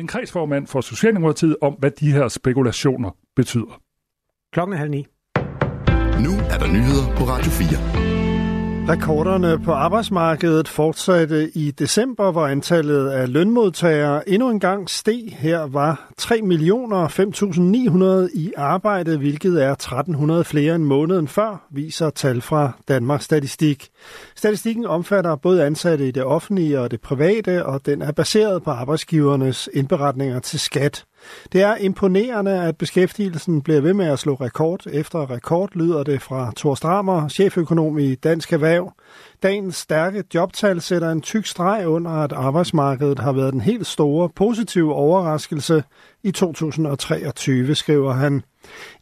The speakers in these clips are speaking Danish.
en kredsformand for Socialdemokratiet om, hvad de her spekulationer betyder. Klokken er halv ni. Nu er der nyheder på Radio 4. Rekorderne på arbejdsmarkedet fortsatte i december, hvor antallet af lønmodtagere endnu en gang steg. Her var 3 millioner 5.900 i arbejde, hvilket er 1.300 flere end måneden før, viser tal fra Danmarks Statistik. Statistikken omfatter både ansatte i det offentlige og det private, og den er baseret på arbejdsgivernes indberetninger til skat. Det er imponerende, at beskæftigelsen bliver ved med at slå rekord efter rekord, lyder det fra Thor Strammer, cheføkonom i Dansk Erhverv. Dagens stærke jobtal sætter en tyk streg under, at arbejdsmarkedet har været den helt store positive overraskelse i 2023, skriver han.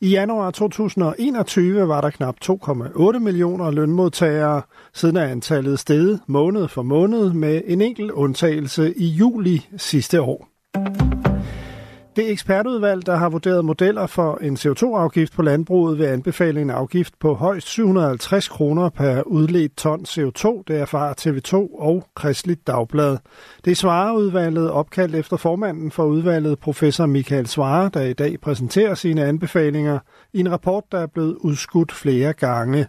I januar 2021 var der knap 2,8 millioner lønmodtagere, siden er antallet steget måned for måned med en enkelt undtagelse i juli sidste år. Det ekspertudvalg, der har vurderet modeller for en CO2-afgift på landbruget, vil anbefale en afgift på højst 750 kroner per udledt ton CO2. Det erfarer TV2 og Kristeligt Dagblad. Det svarer udvalget opkaldt efter formanden for udvalget, professor Michael Svare, der i dag præsenterer sine anbefalinger i en rapport, der er blevet udskudt flere gange.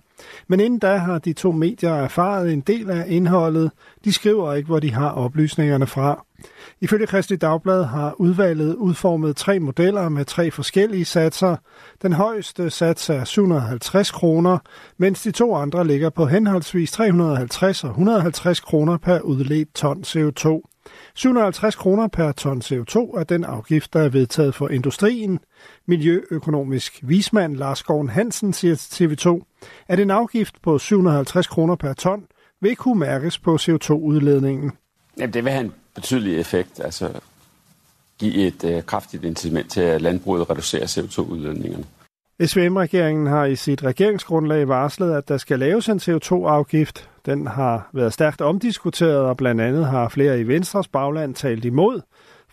Men inden da har de to medier erfaret en del af indholdet. De skriver ikke, hvor de har oplysningerne fra. Ifølge Kristi Dagblad har udvalget udformet tre modeller med tre forskellige satser. Den højeste sats er 750 kroner, mens de to andre ligger på henholdsvis 350 og 150 kroner per udledt ton CO2. 750 kroner per ton CO2 er den afgift, der er vedtaget for industrien. Miljøøkonomisk vismand Lars Gården Hansen siger til TV2, at en afgift på 750 kroner per ton vil kunne mærkes på CO2-udledningen. Jamen, det vil have en betydelig effekt, altså give et øh, kraftigt incitament til, at landbruget reducerer CO2-udledningerne. SVM-regeringen har i sit regeringsgrundlag varslet, at der skal laves en CO2-afgift. Den har været stærkt omdiskuteret, og blandt andet har flere i Venstres bagland talt imod.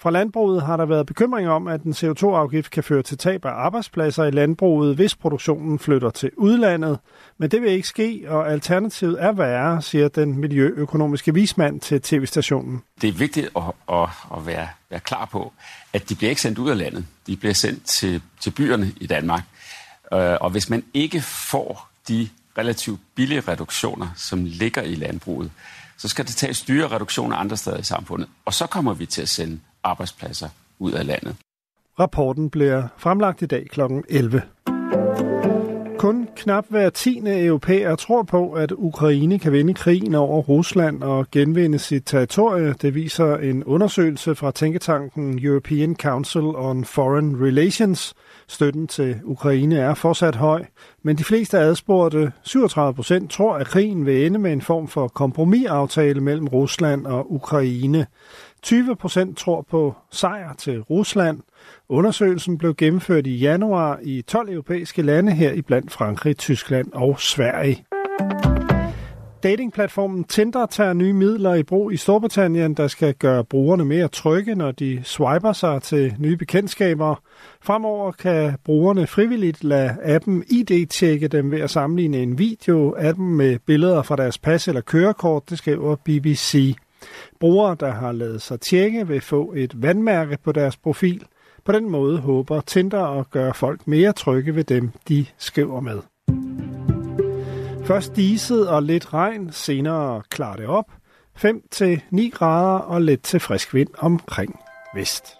Fra landbruget har der været bekymring om, at en CO2-afgift kan føre til tab af arbejdspladser i landbruget, hvis produktionen flytter til udlandet. Men det vil ikke ske, og alternativet er værre, siger den miljøøkonomiske vismand til tv-stationen. Det er vigtigt at, at, at være, være klar på, at de bliver ikke sendt ud af landet. De bliver sendt til, til byerne i Danmark. Øh, og hvis man ikke får de relativt billige reduktioner, som ligger i landbruget, så skal det tages dyre reduktioner andre steder i samfundet. Og så kommer vi til at sende arbejdspladser ud af landet. Rapporten bliver fremlagt i dag kl. 11. Kun knap hver tiende europæer tror på, at Ukraine kan vinde krigen over Rusland og genvinde sit territorie. Det viser en undersøgelse fra tænketanken European Council on Foreign Relations. Støtten til Ukraine er fortsat høj, men de fleste adspurgte, 37 procent, tror, at krigen vil ende med en form for kompromisaftale mellem Rusland og Ukraine. 20 procent tror på sejr til Rusland. Undersøgelsen blev gennemført i januar i 12 europæiske lande her i blandt Frankrig, Tyskland og Sverige. Datingplatformen Tinder tager nye midler i brug i Storbritannien, der skal gøre brugerne mere trygge, når de swiper sig til nye bekendtskaber. Fremover kan brugerne frivilligt lade appen ID-tjekke dem ved at sammenligne en video af dem med billeder fra deres pas eller kørekort, det skriver BBC. Brugere, der har lavet sig tjekke, vil få et vandmærke på deres profil. På den måde håber Tinder at gøre folk mere trygge ved dem, de skriver med. Først diset og lidt regn, senere klarer det op. 5-9 grader og let til frisk vind omkring vest.